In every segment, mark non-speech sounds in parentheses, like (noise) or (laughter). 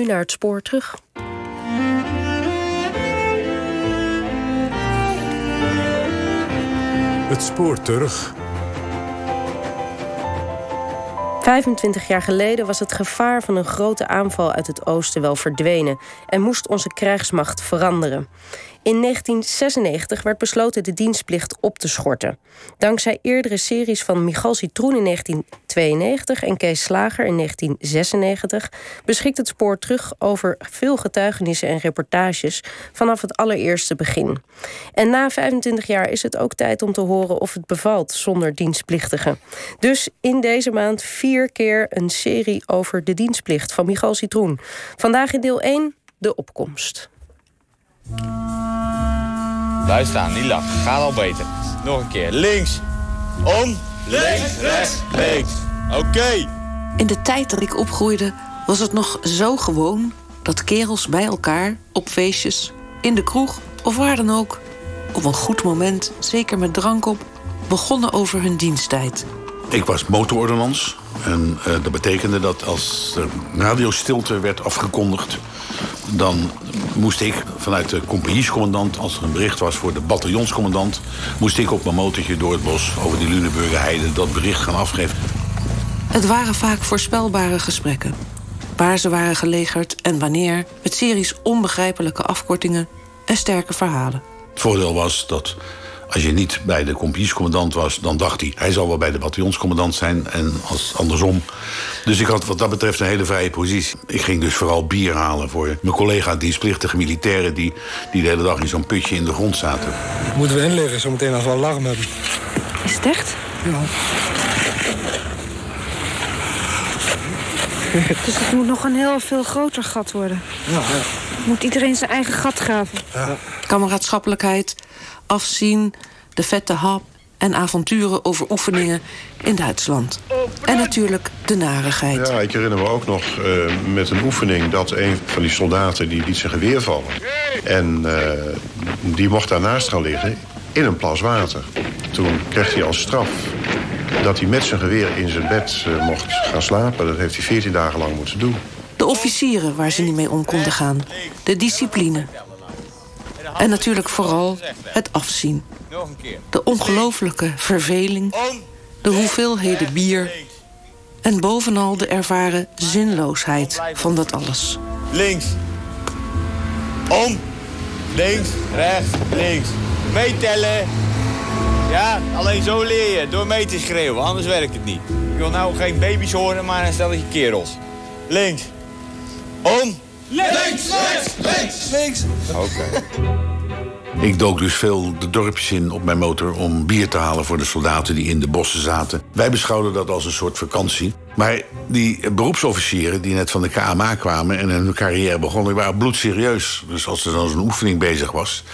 Nu naar het spoor terug. Het spoor terug. 25 jaar geleden was het gevaar van een grote aanval uit het oosten wel verdwenen en moest onze krijgsmacht veranderen. In 1996 werd besloten de dienstplicht op te schorten. Dankzij eerdere series van Michal Citroen in 1992 en Kees Slager in 1996 beschikt het spoor terug over veel getuigenissen en reportages vanaf het allereerste begin. En na 25 jaar is het ook tijd om te horen of het bevalt zonder dienstplichtigen. Dus in deze maand vier keer een serie over de dienstplicht van Michal Citroen. Vandaag in deel 1 de opkomst. Blijf staan, niet lachen. Gaat al beter. Nog een keer. Links. Om. Links, rechts, links. Oké. In de tijd dat ik opgroeide was het nog zo gewoon dat kerels bij elkaar op feestjes, in de kroeg of waar dan ook, op een goed moment, zeker met drank op, begonnen over hun diensttijd. Ik was motorordonnans. En uh, dat betekende dat als er radiostilte werd afgekondigd... dan moest ik vanuit de compagniescommandant... als er een bericht was voor de bataljonscommandant... moest ik op mijn motortje door het bos over die Luneburger heide... dat bericht gaan afgeven. Het waren vaak voorspelbare gesprekken. Waar ze waren gelegerd en wanneer... met series onbegrijpelijke afkortingen en sterke verhalen. Het voordeel was dat als je niet bij de compagniescommandant was, dan dacht hij... hij zal wel bij de bataljonscommandant zijn en als andersom. Dus ik had wat dat betreft een hele vrije positie. Ik ging dus vooral bier halen voor mijn collega dienstplichtige militairen... die, die de hele dag in zo'n putje in de grond zaten. Moeten we inleggen, zometeen als we alarm hebben. Is het echt? Ja. (laughs) Dus het moet nog een heel veel groter gat worden. Ja, ja. Moet iedereen zijn eigen gat graven. Ja. Kameraadschappelijkheid, afzien, de vette hap en avonturen over oefeningen in Duitsland. En natuurlijk de narigheid. Ja, ik herinner me ook nog uh, met een oefening dat een van die soldaten die liet zijn geweer vallen. En uh, die mocht daarnaast gaan liggen in een plas water. Toen kreeg hij als straf dat hij met zijn geweer in zijn bed uh, mocht gaan slapen. Dat heeft hij 14 dagen lang moeten doen. De officieren waar ze niet mee om konden gaan. De discipline. En natuurlijk vooral het afzien. De ongelooflijke verveling. De hoeveelheden bier. En bovenal de ervaren zinloosheid van dat alles. Links. Om. Links, rechts, links. Meetellen. Ja, alleen zo leer je. Door mee te schreeuwen, anders werkt het niet. Ik wil nou geen baby's horen, maar een stelletje kerels. Links. Om. Links, rechts, links, links. Oké. Okay. Ik dook dus veel de dorpjes in op mijn motor om bier te halen voor de soldaten die in de bossen zaten. Wij beschouwden dat als een soort vakantie. Maar die beroepsofficieren die net van de KMA kwamen en hun carrière begonnen, die waren bloedserieus. Dus als er dan zo'n oefening bezig was.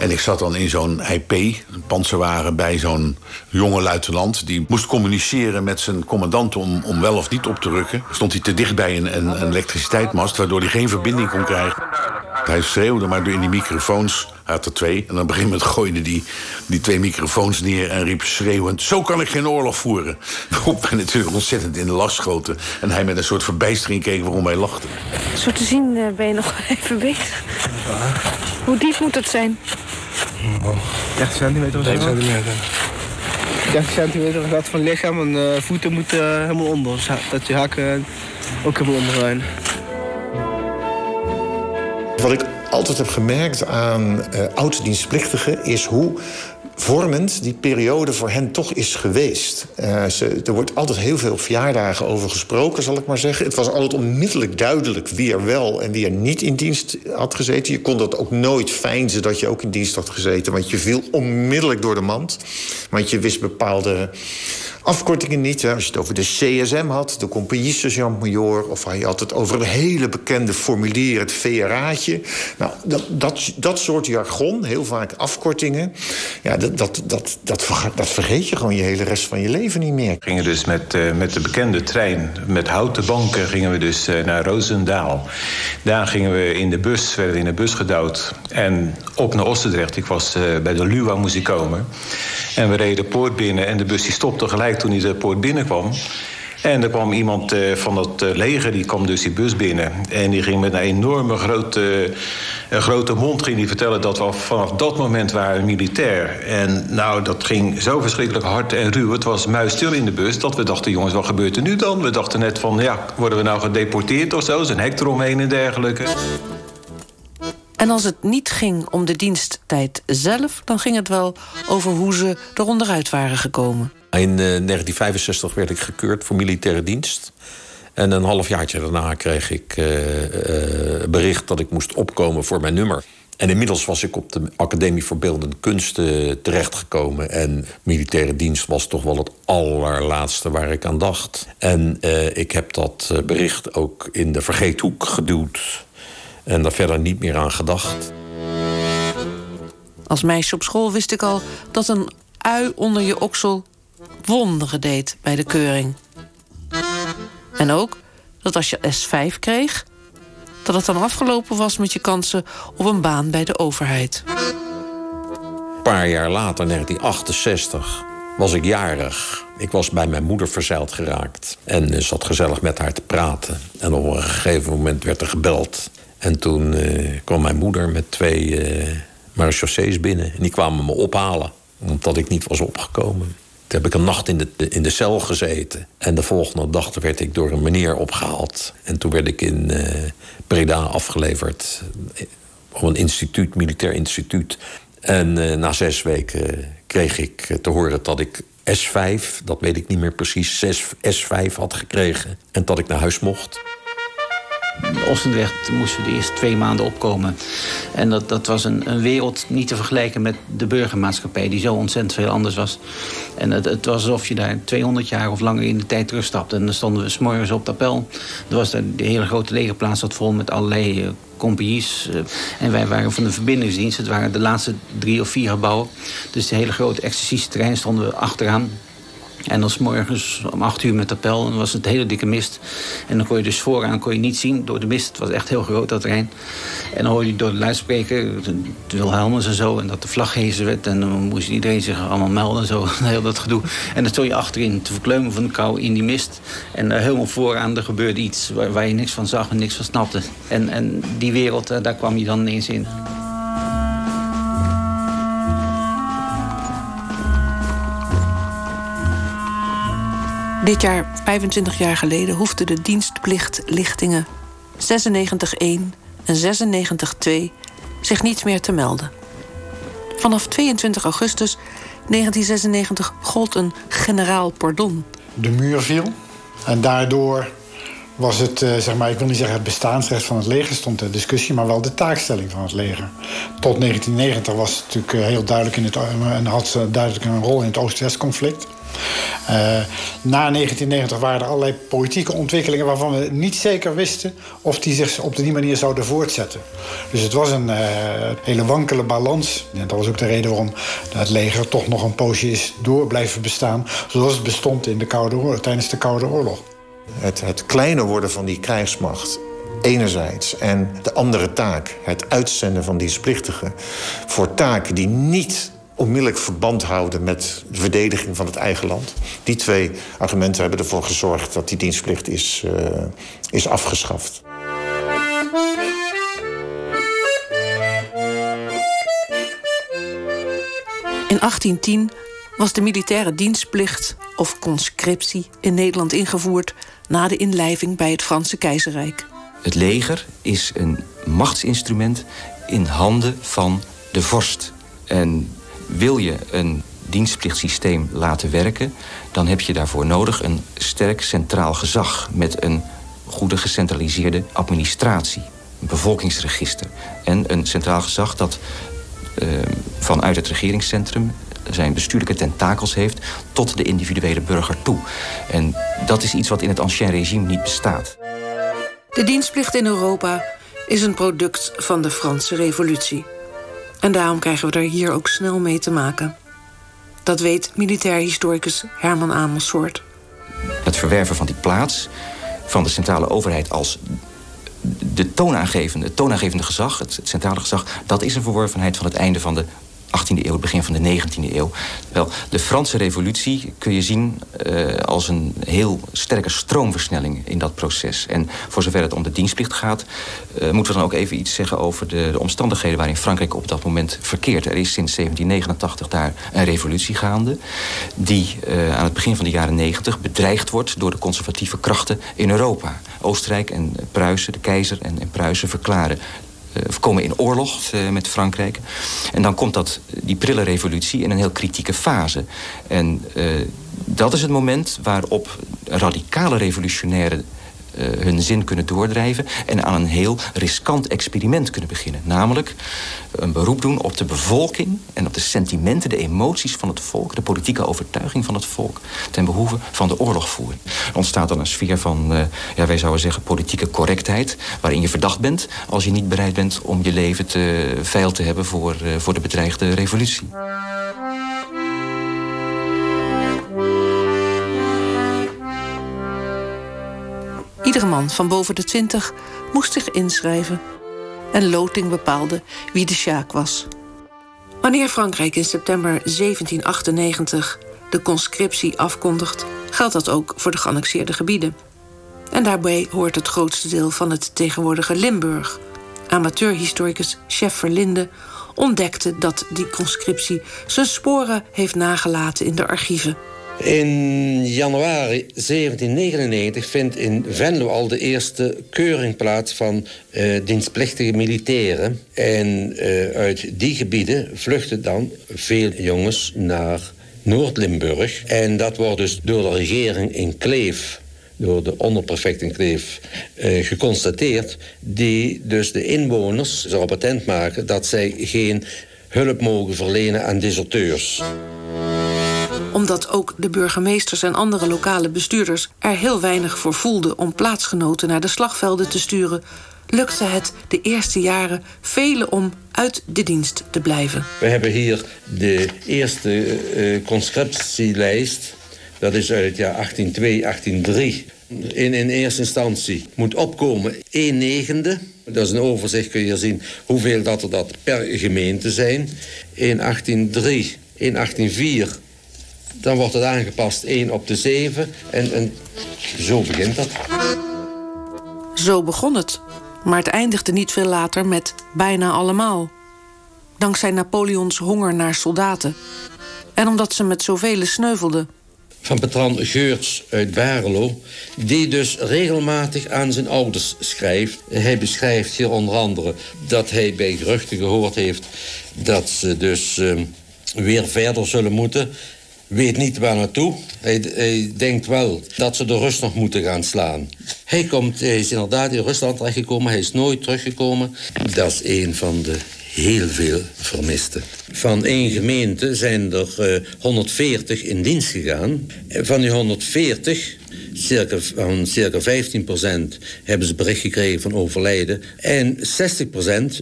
En ik zat dan in zo'n IP, een panzerwagen, bij zo'n jonge luitenant. Die moest communiceren met zijn commandant om, om wel of niet op te rukken. Stond hij te dicht bij een, een, een elektriciteitsmast, waardoor hij geen verbinding kon krijgen. Hij schreeuwde maar door in die microfoons, hij had er twee. En op een gegeven moment gooide die, die twee microfoons neer en riep schreeuwend... zo kan ik geen oorlog voeren. (laughs) Waarop wij natuurlijk ontzettend in de last schoten. En hij met een soort verbijstering keek waarom wij lachten. Zo te zien uh, ben je nog (laughs) even bezig. Hoe diep moet het zijn? Oh, 30 centimeter of zo? 30 centimeter. 30 centimeter gaat van lichaam en uh, voeten moeten uh, helemaal onder. Dus dat je hakken ook helemaal onder zijn. Wat ik altijd heb gemerkt aan uh, oud-dienstplichtigen is hoe vormend die periode voor hen toch is geweest. Uh, ze, er wordt altijd heel veel verjaardagen over gesproken, zal ik maar zeggen. Het was altijd onmiddellijk duidelijk wie er wel en wie er niet in dienst had gezeten. Je kon dat ook nooit feinzen dat je ook in dienst had gezeten... want je viel onmiddellijk door de mand. Want je wist bepaalde afkortingen niet. Als je het over de CSM had, de compagnie sergeant-major... of je had het over een hele bekende formulier, het VRA'tje. Nou, dat, dat, dat soort jargon, heel vaak afkortingen... Ja, dat, dat, dat, dat, vergeet je gewoon je hele rest van je leven niet meer. We gingen dus met, uh, met de bekende trein, met houten banken... gingen we dus uh, naar Roosendaal. Daar gingen we in de bus, werden in de bus gedouwd... en op naar Ossendrecht. Ik was uh, bij de Luwa moest ik komen... En we reden de poort binnen en de bus die stopte gelijk toen hij de poort binnenkwam. En er kwam iemand uh, van het uh, leger, die kwam dus die bus binnen. En die ging met een enorme grote, uh, grote mond ging die vertellen... dat we vanaf dat moment waren militair. En nou, dat ging zo verschrikkelijk hard en ruw. Het was muisstil in de bus dat we dachten... jongens, wat gebeurt er nu dan? We dachten net van, ja, worden we nou gedeporteerd of zo? Een hek eromheen en dergelijke. En als het niet ging om de diensttijd zelf... dan ging het wel over hoe ze er onderuit waren gekomen. In uh, 1965 werd ik gekeurd voor militaire dienst. En een halfjaartje daarna kreeg ik uh, uh, bericht dat ik moest opkomen voor mijn nummer. En inmiddels was ik op de Academie voor Beeldende Kunsten terechtgekomen. En militaire dienst was toch wel het allerlaatste waar ik aan dacht. En ik heb dat bericht ook in de vergeethoek geduwd. En daar verder niet meer aan gedacht. Als meisje op school wist ik al dat een ui onder je oksel wonderen deed bij de keuring. En ook dat als je S5 kreeg, dat het dan afgelopen was met je kansen op een baan bij de overheid. Een paar jaar later, 1968, was ik jarig. Ik was bij mijn moeder verzeild geraakt en zat gezellig met haar te praten. En op een gegeven moment werd er gebeld. En toen uh, kwam mijn moeder met twee uh, binnen. En die kwamen me ophalen, omdat ik niet was opgekomen. Toen heb ik een nacht in de, in de cel gezeten. En de volgende dag werd ik door een meneer opgehaald. En toen werd ik in uh, Breda afgeleverd. Op een instituut, militair instituut. En uh, na zes weken kreeg ik te horen dat ik S5, dat weet ik niet meer precies, S5 had gekregen. En dat ik naar huis mocht. Oostendrecht moesten we de eerste twee maanden opkomen. En dat, dat was een, een wereld niet te vergelijken met de burgermaatschappij... die zo ontzettend veel anders was. En het, het was alsof je daar 200 jaar of langer in de tijd terugstapte. En dan stonden we s'morgens op de appel. Er was daar de hele grote legerplaats zat vol met allerlei... Uh, compagnies. Uh, en wij waren van de verbindingsdienst. Het waren de laatste drie of vier gebouwen. Dus de hele grote exercitieterrein stonden we achteraan. En dan morgens om acht uur met appel. En was het hele dikke mist. En dan kon je dus vooraan kon je niet zien door de mist. Het was echt heel groot, dat terrein. En dan hoorde je door de luidspreker, de Wilhelmus en zo... en dat de vlag gehezen werd. En dan moest iedereen zich allemaal melden en zo. (laughs) Heel dat gedoe. En dan stond je achterin te verkleumen van de kou in die mist. En uh, helemaal vooraan, er gebeurde iets waar, waar, je niks van zag en niks van snapte. En, en die wereld, uh, daar kwam je dan ineens in. Dit jaar, 25 jaar geleden, hoefde de dienstplichtlichtingen 96.1 en 96.2 zich niet meer te melden. Vanaf 22 augustus 1996 gold een generaal pardon. De muur viel en daardoor was het, uh, zeg maar, ik wil niet zeggen het bestaansrecht van het leger stond ter discussie, maar wel de taakstelling van het leger. Tot 1990 was het natuurlijk uh, heel duidelijk in het, en had ze duidelijk een rol in het Oost-West conflict. Uh, na 1990 waren er allerlei politieke ontwikkelingen waarvan we niet zeker wisten of die zich op die manier zouden voortzetten. Dus het was een uh, hele wankele balans. Dat was ook de reden waarom het leger toch nog een poosje is door blijven bestaan, zoals het bestond in de Koude Oorlog, tijdens de Koude Oorlog. Het, het kleiner worden van die krijgsmacht enerzijds. En de andere taak, het uitzenden van dienstplichtigen... voor taken die niet onmiddellijk verband houden met de verdediging van het eigen land. Die twee argumenten hebben ervoor gezorgd dat die dienstplicht is, uh, is afgeschaft. In 1810 was de militaire dienstplicht of conscriptie in Nederland ingevoerd na de inlijving bij het Franse keizerrijk. Het leger is een machtsinstrument in handen van de vorst. En wil je een dienstplichtsysteem laten werken... dan heb je daarvoor nodig een sterk centraal gezag... met een goede gecentraliseerde administratie. Een bevolkingsregister. En een centraal gezag dat uh, vanuit het regeringscentrum zijn bestuurlijke tentakels heeft tot de individuele burger toe. En dat is iets wat in het ancien regime niet bestaat. De dienstplicht in Europa is een product van de Franse revolutie. En daarom krijgen we er hier ook snel mee te maken. Dat weet militair historicus Herman Amelsoort. Het verwerven van die plaats van de centrale overheid als de toonaangevende, het toonaangevende gezag, het, centrale gezag, dat is een verworvenheid van het einde van de 18e eeuw, het begin van de 19e eeuw. Wel, de Franse revolutie kun je zien uh, als een heel sterke stroomversnelling in dat proces. En voor zover het om de dienstplicht gaat, uh, moeten we dan ook even iets zeggen over de, de, omstandigheden waarin Frankrijk op dat moment verkeert. Er is sinds 1789 daar een revolutie gaande, die uh, aan het begin van de jaren 90 bedreigd wordt door de conservatieve krachten in Europa. Oostenrijk en Pruisen, de keizer en, en Pruisen verklaren uh, komen in oorlog uh, met Frankrijk. En dan komt dat, die prille revolutie in een heel kritieke fase. En uh, dat is het moment waarop radicale revolutionaire hun zin kunnen doordrijven... en aan een heel riskant experiment kunnen beginnen. Namelijk een beroep doen op de bevolking en op de sentimenten... de emoties van het volk, de politieke overtuiging van het volk... ten behoeve van de oorlogvoering. Er ontstaat dan een sfeer van, uh, ja, wij zouden zeggen, politieke correctheid... waarin je verdacht bent als je niet bereid bent om je leven te veil te hebben... voor, voor de bedreigde revolutie. Iedere man van boven de twintig moest zich inschrijven. En loting bepaalde wie de sjaak was. Wanneer Frankrijk in september 1798 de conscriptie afkondigt... geldt dat ook voor de geannexeerde gebieden. En daarbij hoort het grootste deel van het tegenwoordige Limburg. Amateurhistoricus Chef Verlinde ontdekte dat die conscriptie... zijn sporen heeft nagelaten in de archieven. In januari 1799 vindt in Venlo al de eerste keuring plaats van uh, dienstplichtige militairen. En uh, uit die gebieden vluchten dan veel jongens naar Noord-Limburg. En dat wordt dus door de regering in Kleef door de onderprefect in Kleef uh, geconstateerd... die dus de inwoners zou patent maken... dat zij geen hulp mogen verlenen aan deserteurs omdat ook de burgemeesters en andere lokale bestuurders er heel weinig voor voelden om plaatsgenoten naar de slagvelden te sturen, lukte het de eerste jaren velen om uit de dienst te blijven. We hebben hier de eerste uh, conscriptielijst. Dat is uit het jaar 1802, 1803. In, in eerste instantie moet opkomen 1 negende. Dat is een overzicht, kun je zien hoeveel dat er dat per gemeente zijn. In 1803, in 1804 dan wordt het aangepast 1 op de 7 en, en zo begint dat. Zo begon het. Maar het eindigde niet veel later met bijna allemaal. Dankzij Napoleons honger naar soldaten. En omdat ze met zoveel sneuvelden. Van Petran Geurts uit Barelo, die dus regelmatig aan zijn ouders schrijft. Hij beschrijft hier onder andere dat hij bij geruchten gehoord heeft... dat ze dus uh, weer verder zullen moeten weet niet waar naartoe. Hij, hij, denkt wel dat ze de rust nog moeten gaan slaan. Hij, komt, is inderdaad in Rusland terechtgekomen. Hij is nooit teruggekomen. Dat is een van de heel veel vermisten. Van één gemeente zijn er uh, 140 in dienst gegaan. Van die 140 circa, van circa 15% hebben ze bericht gekregen van overlijden. En 60%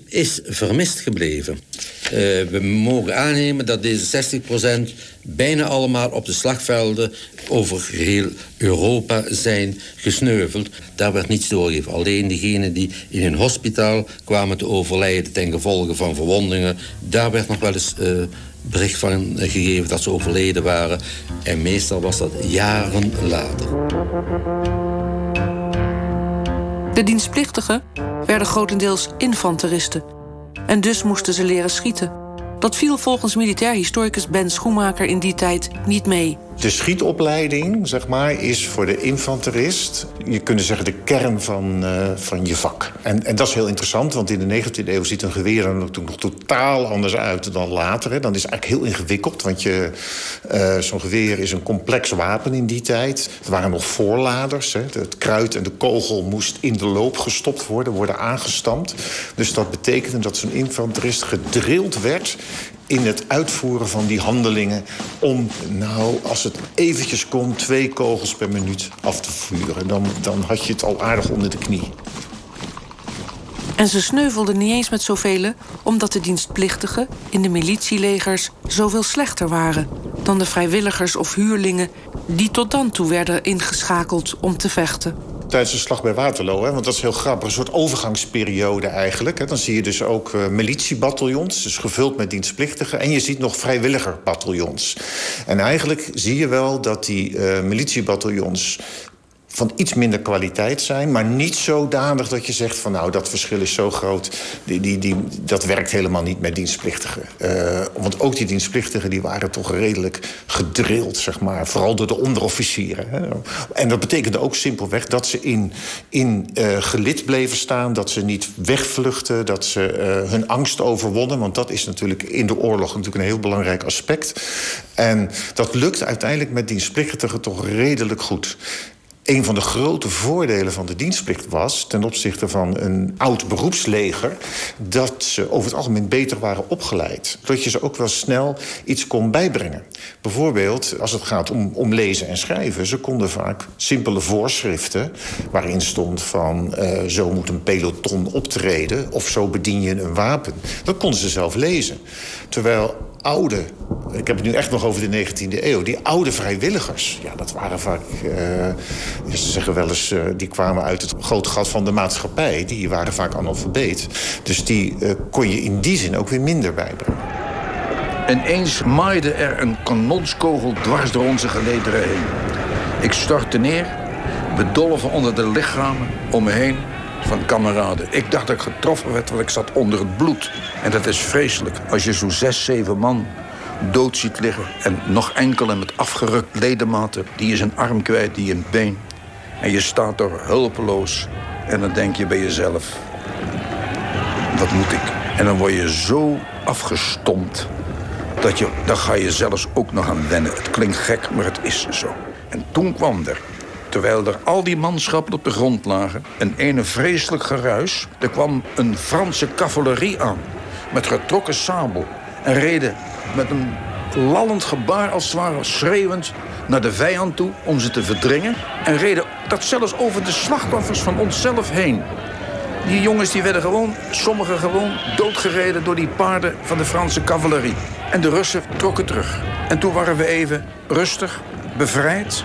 is vermist gebleven. Uh, we mogen aannemen dat deze 60% bijna allemaal op de slagvelden over heel Europa zijn gesneuveld. Daar werd niets doorgegeven. Alleen diegenen die in een hospitaal kwamen te overlijden ten gevolge van verwondingen, daar werd nog wel eens uh, bericht van gegeven dat ze overleden waren. En meestal was dat jaren later. De dienstplichtigen werden grotendeels infanteristen. En dus moesten ze leren schieten. Dat viel volgens militair historicus Ben Schoenmaker in die tijd niet mee. De schietopleiding, zeg maar, is voor de infanterist... je kunt zeggen de kern van, uh, van je vak. En, en dat is heel interessant, want in de 19e eeuw... ziet een geweer er natuurlijk nog totaal anders uit dan later. Hè. Dan is eigenlijk heel ingewikkeld, want je, uh, zo'n geweer is een complex wapen in die tijd. Er waren nog voorladers. Hè. Het kruid en de kogel moest in de loop gestopt worden, worden aangestampt. Dus dat betekende dat zo'n infanterist gedrild werd in het uitvoeren van die handelingen... om, nou, als het eventjes kon, twee kogels per minuut af te vuren. Dan, dan had je het al aardig onder de knie. En ze sneuvelden niet eens met zoveel... omdat de dienstplichtigen in de militielegers zoveel slechter waren... dan de vrijwilligers of huurlingen die tot dan toe werden ingeschakeld om te vechten. Tijdens de slag bij Waterloo. Hè, want dat is heel grappig. Een soort overgangsperiode eigenlijk. Hè. Dan zie je dus ook uh, dus gevuld met dienstplichtigen. En je ziet nog vrijwilligerbataljons. En eigenlijk zie je wel dat die uh, van iets minder kwaliteit zijn... maar niet zodanig dat je zegt van nou, dat verschil is zo groot... Die, die, die, dat werkt helemaal niet met dienstplichtigen. Uh, want ook die dienstplichtigen die waren toch redelijk gedrild, zeg maar. Vooral door de onderofficieren. Hè. En dat betekende ook simpelweg dat ze in, in uh, gelid bleven staan... dat ze niet wegvluchten, dat ze uh, hun angst overwonnen... want dat is natuurlijk in de oorlog natuurlijk een heel belangrijk aspect. En dat lukt uiteindelijk met dienstplichtigen toch redelijk goed een van de grote voordelen van de dienstplicht was... ten opzichte van een oud beroepsleger... dat ze over het algemeen beter waren opgeleid. Dat je ze ook wel snel iets kon bijbrengen. Bijvoorbeeld als het gaat om, om lezen en schrijven. Ze konden vaak simpele voorschriften... waarin stond van uh, zo moet een peloton optreden... of zo bedien je een wapen. Dat konden ze zelf lezen. Terwijl oude, ik heb het nu echt nog over de 19e eeuw... die oude vrijwilligers, ja, dat waren vaak... Uh, ze zeggen wel eens, uh, die kwamen uit het grote gat van de maatschappij. Die waren vaak analfabeet. Dus die uh, kon je in die zin ook weer minder bijbrengen. En eens maaide er een kanonskogel dwars door onze gelederen heen. Ik stortte neer, bedolven onder de lichamen om me heen van kameraden. Ik dacht dat ik getroffen werd, want ik zat onder het bloed. En dat is vreselijk als je zo'n zes, zeven man dood ziet liggen... en nog enkele met afgerukt ledematen. Die is een arm kwijt, die een been. En je staat er hulpeloos. En dan denk je bij jezelf... wat moet ik? En dan word je zo afgestompt... dat je, daar ga je zelfs ook nog aan wennen. Het klinkt gek, maar het is zo. En toen kwam er terwijl er al die manschappen op de grond lagen... een ene vreselijk geruis. Er kwam een Franse cavalerie aan, met getrokken sabel... en reden met een lallend gebaar, als het ware schreeuwend... naar de vijand toe om ze te verdringen... en reden dat zelfs over de slachtoffers van onszelf heen. Die jongens die werden gewoon, sommigen gewoon, doodgereden... door die paarden van de Franse cavalerie. En de Russen trokken terug. En toen waren we even rustig, bevrijd...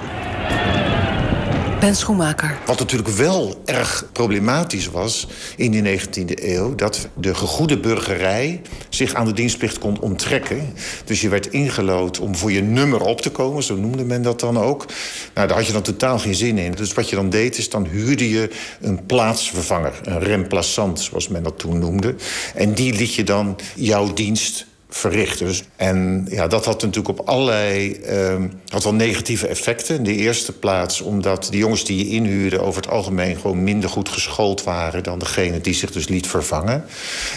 Wat natuurlijk wel erg problematisch was in die 19e eeuw... dat de gegoede burgerij zich aan de dienstplicht kon onttrekken. Dus je werd ingelood om voor je nummer op te komen, zo noemde men dat dan ook. Nou, daar had je dan totaal geen zin in. Dus wat je dan deed, is dan huurde je een plaatsvervanger. Een remplaçant, zoals men dat toen noemde. En die liet je dan jouw dienst verrichten. Dus, en ja, dat had natuurlijk op allerlei uh, had wel negatieve effecten. In de eerste plaats omdat de jongens die je inhuurde... over het algemeen gewoon minder goed geschoold waren... dan degene die zich dus liet vervangen.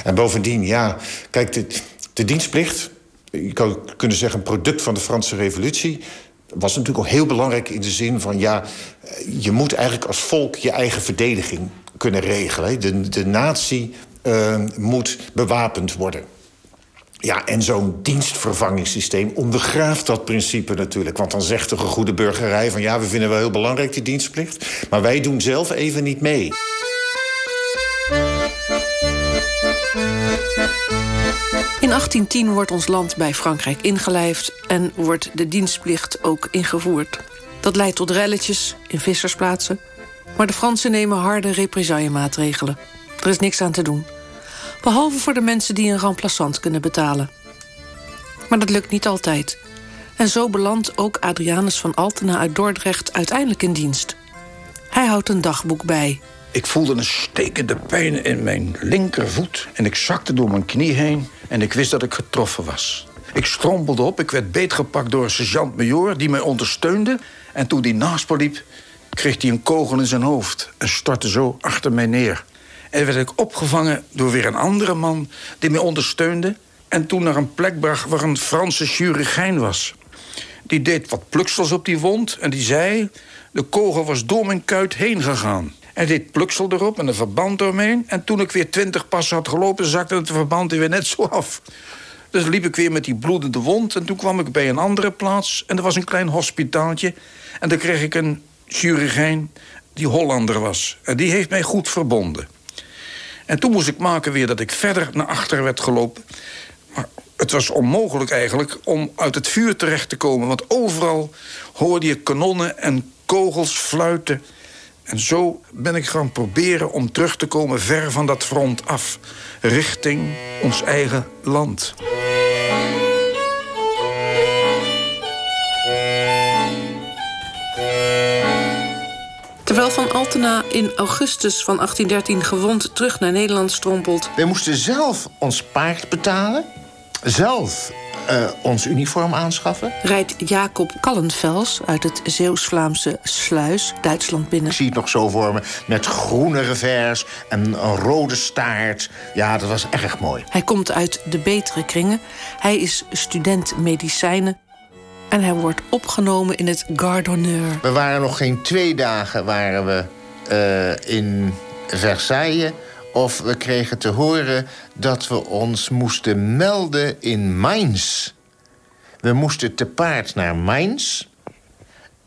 En bovendien, ja, kijk, de, de dienstplicht... je kan kunnen zeggen een product van de Franse revolutie was natuurlijk ook heel belangrijk in de zin van... ja, je moet eigenlijk als volk je eigen verdediging kunnen regelen. De, de natie uh, moet bewapend worden. Ja, en zo'n dienstvervangingssysteem ondergraaft dat principe natuurlijk. Want dan zegt de goede burgerij van... ja, we vinden wel heel belangrijk die dienstplicht... maar wij doen zelf even niet mee. In 1810 wordt ons land bij Frankrijk ingelijfd... en wordt de dienstplicht ook ingevoerd. Dat leidt tot relletjes in vissersplaatsen... maar de Fransen nemen harde represaillemaatregelen. Er is niks aan te doen... Behalve voor de mensen die een remplaçant kunnen betalen. Maar dat lukt niet altijd. En zo belandt ook Adrianus van Altena uit Dordrecht uiteindelijk in dienst. Hij houdt een dagboek bij. Ik voelde een stekende pijn in mijn linkervoet en ik zakte door mijn knie heen en ik wist dat ik getroffen was. Ik strompelde op, ik werd beetgepakt door een sergeant-major die mij ondersteunde. En toen hij naast me liep, kreeg hij een kogel in zijn hoofd en stortte zo achter mij neer. En werd ik opgevangen door weer een andere man die mij ondersteunde. En toen naar een plek bracht waar een Franse chirurgijn was. Die deed wat pluksels op die wond en die zei... de kogel was door mijn kuit heen gegaan. En deed pluksel erop en een verband doorheen. En toen ik weer twintig passen had gelopen... zakte het verband weer net zo af. Dus liep ik weer met die bloedende wond. En toen kwam ik bij een andere plaats. En er was een klein hospitaaltje. En daar kreeg ik een chirurgijn die Hollander was. En die heeft mij goed verbonden. En toen moest ik maken weer dat ik verder naar achter werd gelopen. Maar het was onmogelijk eigenlijk om uit het vuur terecht te komen. Want overal hoorde je kanonnen en kogels fluiten. En zo ben ik gaan proberen om terug te komen ver van dat front af. Richting ons eigen land. Terwijl Van Altena in augustus van 1813 gewond terug naar Nederland strompelt... Wij moesten zelf ons paard betalen. Zelf uh, ons uniform aanschaffen. Rijdt Jacob Kallenvels uit het Zeeuws-Vlaamse Sluis Duitsland binnen. Ik zie het nog zo voor me, met groene revers en een rode staart. Ja, dat was erg mooi. Hij komt uit de betere kringen. Hij is student medicijnen. En hij wordt opgenomen in het Gardonneur. We waren nog geen twee dagen waren we uh, in Versailles of we kregen te horen dat we ons moesten melden in Mainz. We moesten te paard naar Mainz.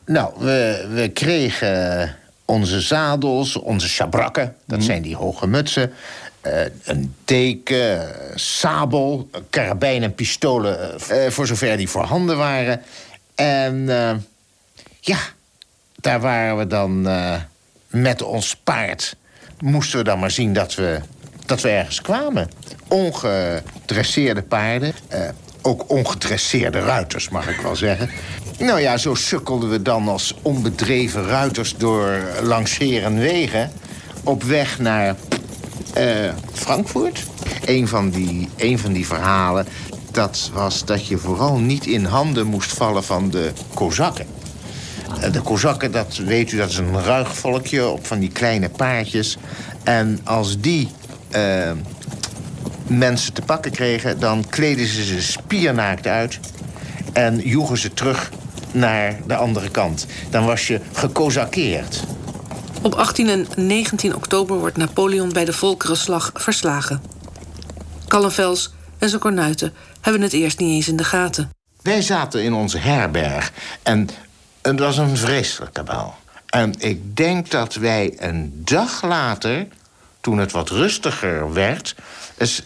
Nou, we, we kregen onze zadels, onze schabrakken. Dat mhm. zijn die hoge mutsen. Uh, een deken, sabel, karabijn en pistolen... Uh, voor zover die voorhanden waren. En ja, daar waren we dan met ons paard moesten we dan maar zien dat we, dat we ergens kwamen. Ongedresseerde paarden, eh, ook ongedresseerde ruiters, mag ik wel zeggen. Nou ja, zo sukkelden we dan als onbedreven ruiters door langs wegen... op weg naar uh, Frankfurt. Een van, die, een van die verhalen, dat was dat je vooral niet in handen moest vallen van de Kozakken. Eh, de Kozakken, dat weet u, dat is een ruig volkje op van die kleine paardjes. En als die uh, mensen te pakken kregen... dan kleden ze ze spiernaakt uit en joegen ze terug naar de andere kant. Dan was je gekozakeerd. Op 18 en 19 oktober wordt Napoleon bij de Volkerenslag verslagen. Kallenvels en zijn kornuiten hebben het eerst niet eens in de gaten. Wij zaten in onze herberg en het was een vreselijke bal. En ik denk dat wij een dag later, toen het wat rustiger werd...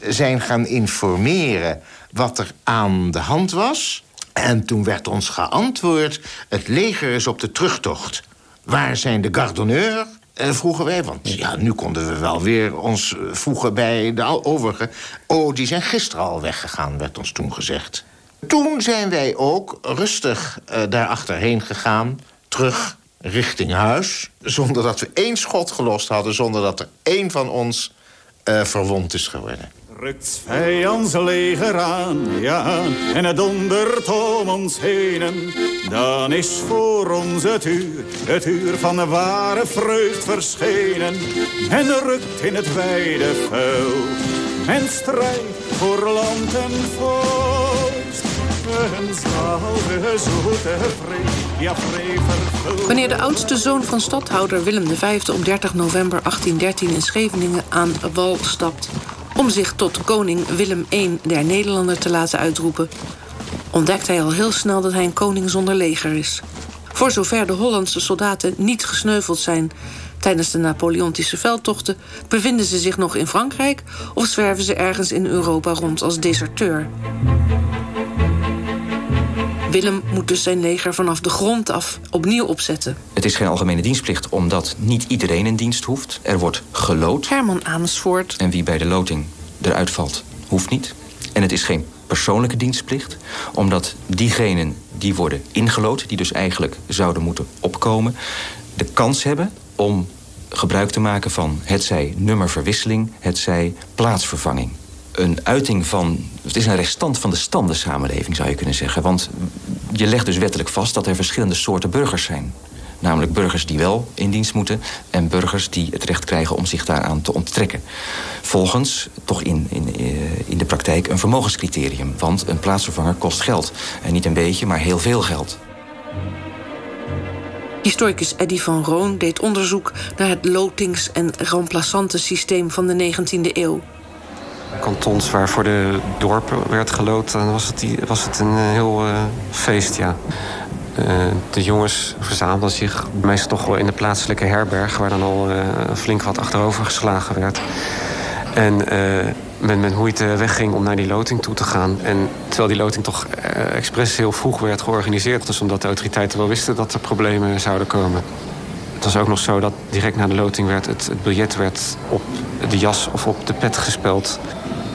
zijn gaan informeren wat er aan de hand was. En toen werd ons geantwoord... het leger is op de terugtocht. Waar zijn de gardonneurs? Eh, vroegen wij, want ja, nu konden we wel weer ons voegen bij de overigen. Oh, die zijn gisteren al weggegaan, werd ons toen gezegd. Toen zijn wij ook rustig uh, daar achterheen gegaan, terug richting huis... zonder dat we één schot gelost hadden... zonder dat er één van ons uh, verwond is geworden. Rukt vijands leger aan, ja, en het dondert om ons heen. Dan is voor ons het uur, het uur van de ware vreugd verschenen. En rukt in het wijde vuil, en strijdt voor land en volk. Wanneer de oudste zoon van stadhouder Willem V op 30 november 1813 in Scheveningen aan wal stapt om zich tot koning Willem I der Nederlander te laten uitroepen, ontdekt hij al heel snel dat hij een koning zonder leger is. Voor zover de Hollandse soldaten niet gesneuveld zijn tijdens de Napoleontische veldtochten, bevinden ze zich nog in Frankrijk of zwerven ze ergens in Europa rond als deserteur. Willem moet dus zijn leger vanaf de grond af opnieuw opzetten. Het is geen algemene dienstplicht omdat niet iedereen in dienst hoeft. Er wordt gelood. Herman Amersfoort. En wie bij de loting eruit valt, hoeft niet. En het is geen persoonlijke dienstplicht, omdat diegenen die worden ingelood, die dus eigenlijk zouden moeten opkomen, de kans hebben om gebruik te maken van hetzij nummerverwisseling, hetzij plaatsvervanging een uiting van... Het is een restant van de standensamenleving, zou je kunnen zeggen. Want je legt dus wettelijk vast dat er verschillende soorten burgers zijn. Namelijk burgers die wel in dienst moeten... en burgers die het recht krijgen om zich daaraan te onttrekken. Volgens, toch in, in, eh, in de praktijk, een vermogenscriterium. Want een plaatsvervanger kost geld. En niet een beetje, maar heel veel geld. Historicus Eddy van Roon deed onderzoek naar het lotings- en remplaçantensysteem van de 19e eeuw kantons waar voor de dorpen werd gelood, dan was het, was het een eh, heel uh, feest, ja. Uh, de jongens verzamelden zich meestal toch wel in de plaatselijke herberg... waar dan al flink wat achterover geslagen werd. En men met moeite wegging om naar die loting toe te gaan. En terwijl die loting toch expres heel vroeg werd georganiseerd... dus omdat de autoriteiten wel wisten dat er problemen zouden komen. Het was ook nog zo dat direct na de loting werd het, het biljet werd op de jas of op de pet gespeld.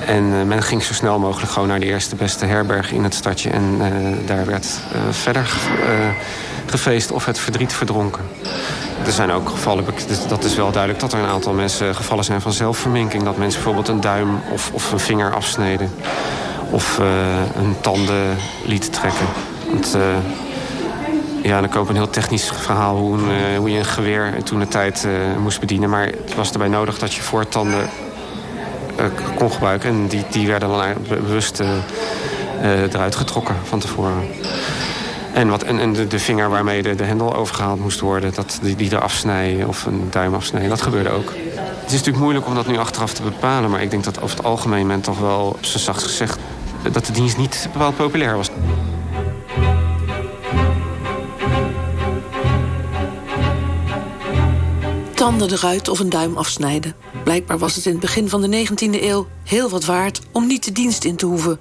En men ging zo snel mogelijk gewoon naar de eerste beste herberg in het stadje. En daar werd verder gefeest of het verdriet verdronken. Er zijn ook gevallen, dat is wel duidelijk... dat er een aantal mensen gevallen zijn van zelfverminking. Dat mensen bijvoorbeeld een duim of, of een vinger afsneden. Of een tanden lieten trekken. Want, ja, dan komt een heel technisch verhaal hoe, uh, hoe je een geweer toen de tijd moest bedienen. Maar het was erbij nodig dat je voortanden kon gebruiken. En die, die werden dan bewust eruit getrokken van tevoren. En, wat, en, en de, de, vinger waarmee de, de hendel overgehaald moest worden... Dat, die, die eraf snijden of een duim afsnijden, dat gebeurde ook. Het is natuurlijk moeilijk om dat nu achteraf te bepalen... maar ik denk dat over het algemeen men toch wel, zijn zacht gezegd... dat de dienst niet bepaald populair was. Tanden eruit of een duim afsnijden. Blijkbaar was het in het begin van de 19e eeuw heel wat waard... om niet de dienst in te hoeven.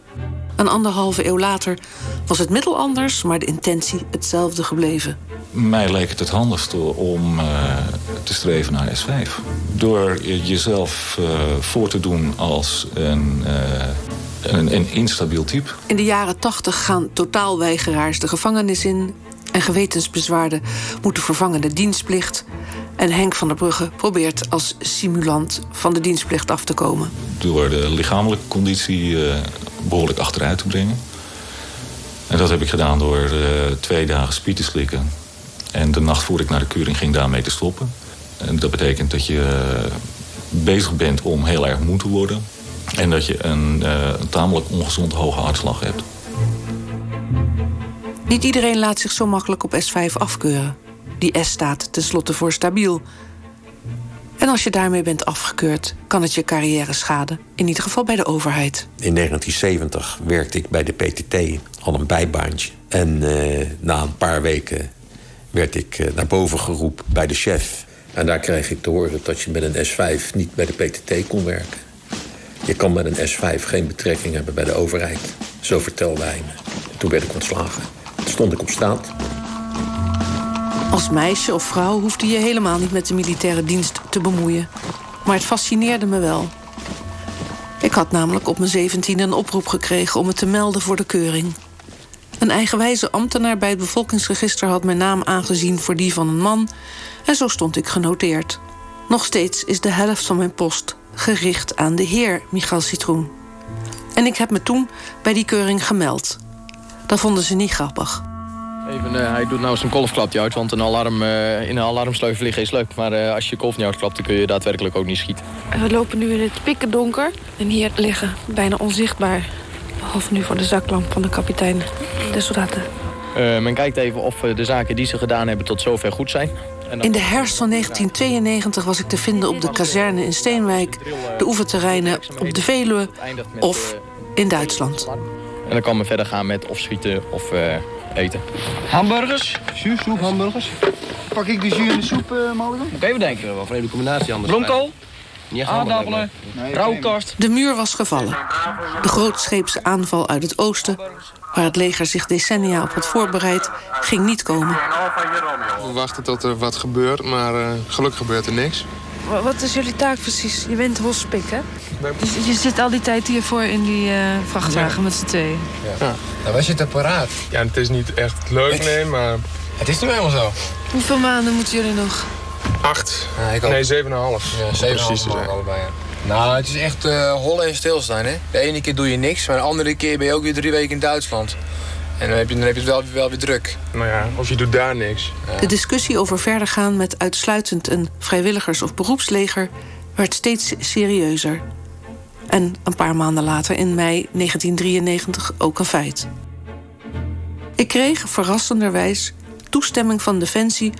Een anderhalve eeuw later was het middel anders, maar de intentie hetzelfde gebleven. Mij leek het het handigste om uh, te streven naar S5. Door jezelf uh, voor te doen als een, uh, een, een instabiel type. In de jaren tachtig gaan totaalweigeraars de gevangenis in... en gewetensbezwaarden moeten vervangen de dienstplicht... En Henk van der Brugge probeert als simulant van de dienstplicht af te komen. Door de lichamelijke conditie behoorlijk achteruit te brengen. En dat heb ik gedaan door uh, twee dagen spiet te slikken. En de nacht voor ik naar de keuring ging daarmee te stoppen. En dat betekent dat je uh, bezig bent om heel erg moe te worden. En dat je een, een tamelijk ongezond hoge hartslag hebt. Niet iedereen laat zich zo makkelijk op S5 afkeuren. Die S staat tenslotte voor stabiel. En als je daarmee bent afgekeurd, kan het je carrière schaden. In ieder geval bij de overheid. In 1970 werkte ik bij de PTT, al een bijbaantje. En uh, na een paar weken werd ik uh, naar boven geroepen bij de chef. En daar kreeg ik te horen dat je met een S5 niet bij de PTT kon werken. Je kan met een S5 geen betrekking hebben bij de overheid. Zo vertelde hij me. Toen werd ik ontslagen. Toen stond ik op straat. Als meisje of vrouw hoefde je helemaal niet met de militaire dienst te bemoeien. Maar het fascineerde me wel. Ik had namelijk op mijn zeventiende een oproep gekregen om me te melden voor de keuring. Een eigenwijze ambtenaar bij het bevolkingsregister had mijn naam aangezien voor die van een man en zo stond ik genoteerd. Nog steeds is de helft van mijn post gericht aan de heer Michal Citroen. En ik heb me toen bij die keuring gemeld. Dat vonden ze niet grappig. Even, uh, hij doet nou zijn kolfklapje uit, want een alarm, uh, in een alarmsleuvel liggen is leuk. Maar uh, als je kolf niet uitklapt, dan kun je daadwerkelijk ook niet schieten. We lopen nu in het pikken donker. En hier liggen, bijna onzichtbaar, behalve nu voor de zaklamp van de kapitein, de soldaten. men kijkt even of de zaken die ze gedaan hebben tot zover goed zijn. In de herfst van 1992 was ik te vinden op de kazerne in Steenwijk... de oefenterreinen op de Veluwe of in Duitsland. En dan kan men verder gaan met of schieten of eten. Hamburgers, jus, soep, hamburgers. Pak ik de jus en de soep, uh, Mulligan? Moet even denken, wat voor een combinatie anders. Bloemkool? Aardappelen, rauwkast. De muur was gevallen. De grootscheepse aanval uit het oosten, waar het leger zich decennia op had voorbereid, ging niet komen. We wachten tot er wat gebeurt, maar uh, gelukkig gebeurt er niks. Wat is jullie taak precies? Je bent hospik, hè? Je, je, zit al die tijd hiervoor in die uh, vrachtwagen ja. met z'n tweeën. Ja. ja. Nou, was je te paraat? Ja, het is niet echt leuk, nee, maar... Het is nu helemaal zo. Hoeveel maanden moeten jullie nog? Acht. Ja, nee, zeven en een half. Ja, zeven en een half allebei, ja. Nou, het is echt uh, hollen en stilstaan, hè. De ene keer doe je niks, maar de andere keer ben je ook weer drie weken in Duitsland. En dan heb je, dan heb je het wel, wel weer druk. Nou ja, of je doet daar niks. De discussie over verder gaan met uitsluitend een vrijwilligers- of beroepsleger... werd steeds serieuzer. En een paar maanden later, in mei 1993, ook een feit. Ik kreeg verrassenderwijs toestemming van Defensie...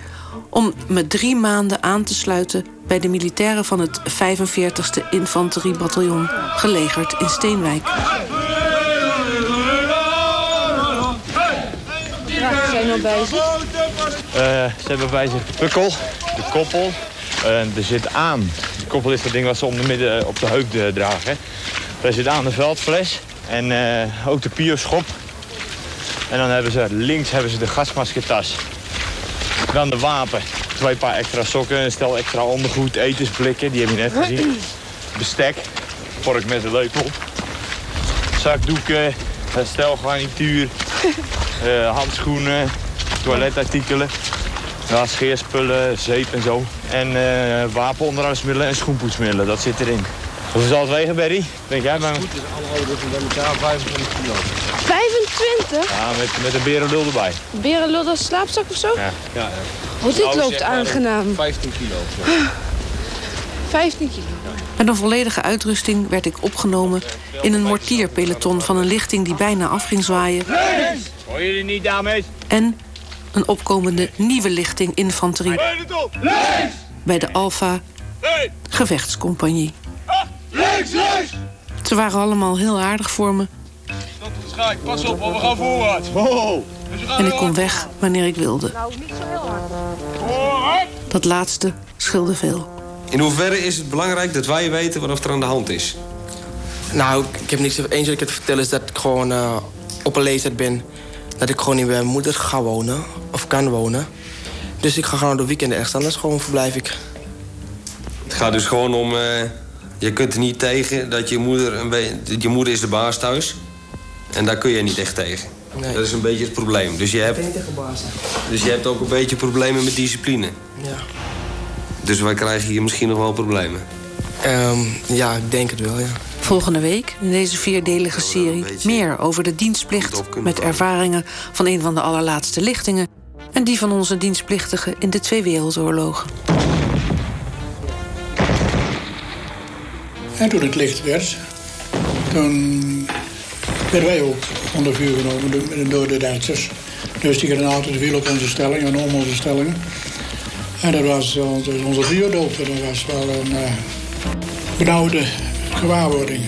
om me drie maanden aan te sluiten bij de militairen van het 45e Infanteriebataljon... gelegerd in Steenwijk. Wat zijn nou bij zich? Uh, ze hebben bij zich de pukkel, de koppel. Er zit aan. De koppel is dat ding wat ze om de midden op de heup dragen. Er zit aan de veldfles en uh, ook de pioschop. En dan hebben ze links hebben ze de gasmasketas. Dan de wapen. twee paar extra sokken, een stel extra ondergoed, etensblikken, die heb je net gezien. Bestek, vork met een lepel. Zakdoeken, stel garnituur, (laughs) handschoenen, toiletartikelen. Ja, scheerspullen, zeep en zo. En uh, wapenonderhoudsmiddelen en schoenpoetsmiddelen, dat zit erin. Hoeveel zal het wegen, Berry? Denk jij maar? Goed, is alle ouders bij elkaar 25 kilo. 25? Ja, met, met een berenlul erbij. Berenlul, dat is slaapzak of zo? Ja. ja, ja. Oh, dit loopt aangenaam. 15 kilo. 15 kilo. Met een volledige uitrusting werd ik opgenomen in een mortierpeloton van een lichting die bijna af ging zwaaien. Hoor jullie niet, dames? En een opkomende nieuwe lichting infanterie bij de Alpha Gevechtscompagnie. Links, links! Ze waren allemaal heel aardig voor me. Pas op, want we gaan voorwaarts. En ik kon weg wanneer ik wilde. Nou, niet zo heel hard. Dat laatste scheelde veel. In hoeverre is het belangrijk dat wij weten wat er aan de hand is? Nou, ik heb niks eens te vertellen is dat ik gewoon uh, op een leeftijd ben. Dat ik gewoon niet bij mijn moeder ga wonen. Of kan wonen. Dus ik ga gewoon door weekenden ergens anders gewoon verblijf ik. Het gaat dus gewoon om... Uh, je kunt er niet tegen dat je moeder... Een je moeder is de baas thuis. En daar kun je niet echt tegen. Nee. Dat is een beetje het probleem. Dus je, hebt, tegen baas dus je hebt ook een beetje problemen met discipline. Ja. Dus wij krijgen hier misschien nog wel problemen. Um, ja, ik denk het wel, ja. Volgende week in deze vierdelige serie meer over de dienstplicht... met ervaringen van een van de allerlaatste lichtingen... en die van onze dienstplichtigen in de twee wereldoorlogen. En toen het licht werd, toen werden wij ook onder vuur genomen door de Duitsers. Dus die granaten vielen op onze stelling en om onze stellingen. En dat was onze vuurdoop. Dat was wel een uh, benauwde gewaarwording.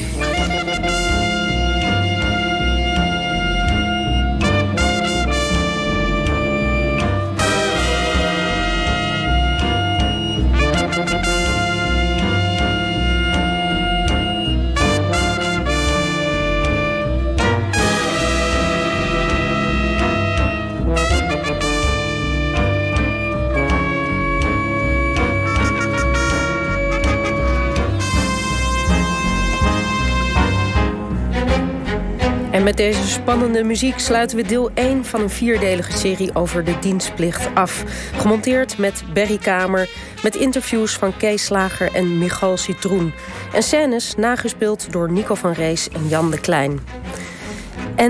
Met deze spannende muziek sluiten we deel 1 van een vierdelige serie over de dienstplicht af. Gemonteerd met Berry Kamer, met interviews van Kees Slager en Michal Citroen. En scènes nagespeeld door Nico van Rees en Jan de Klein.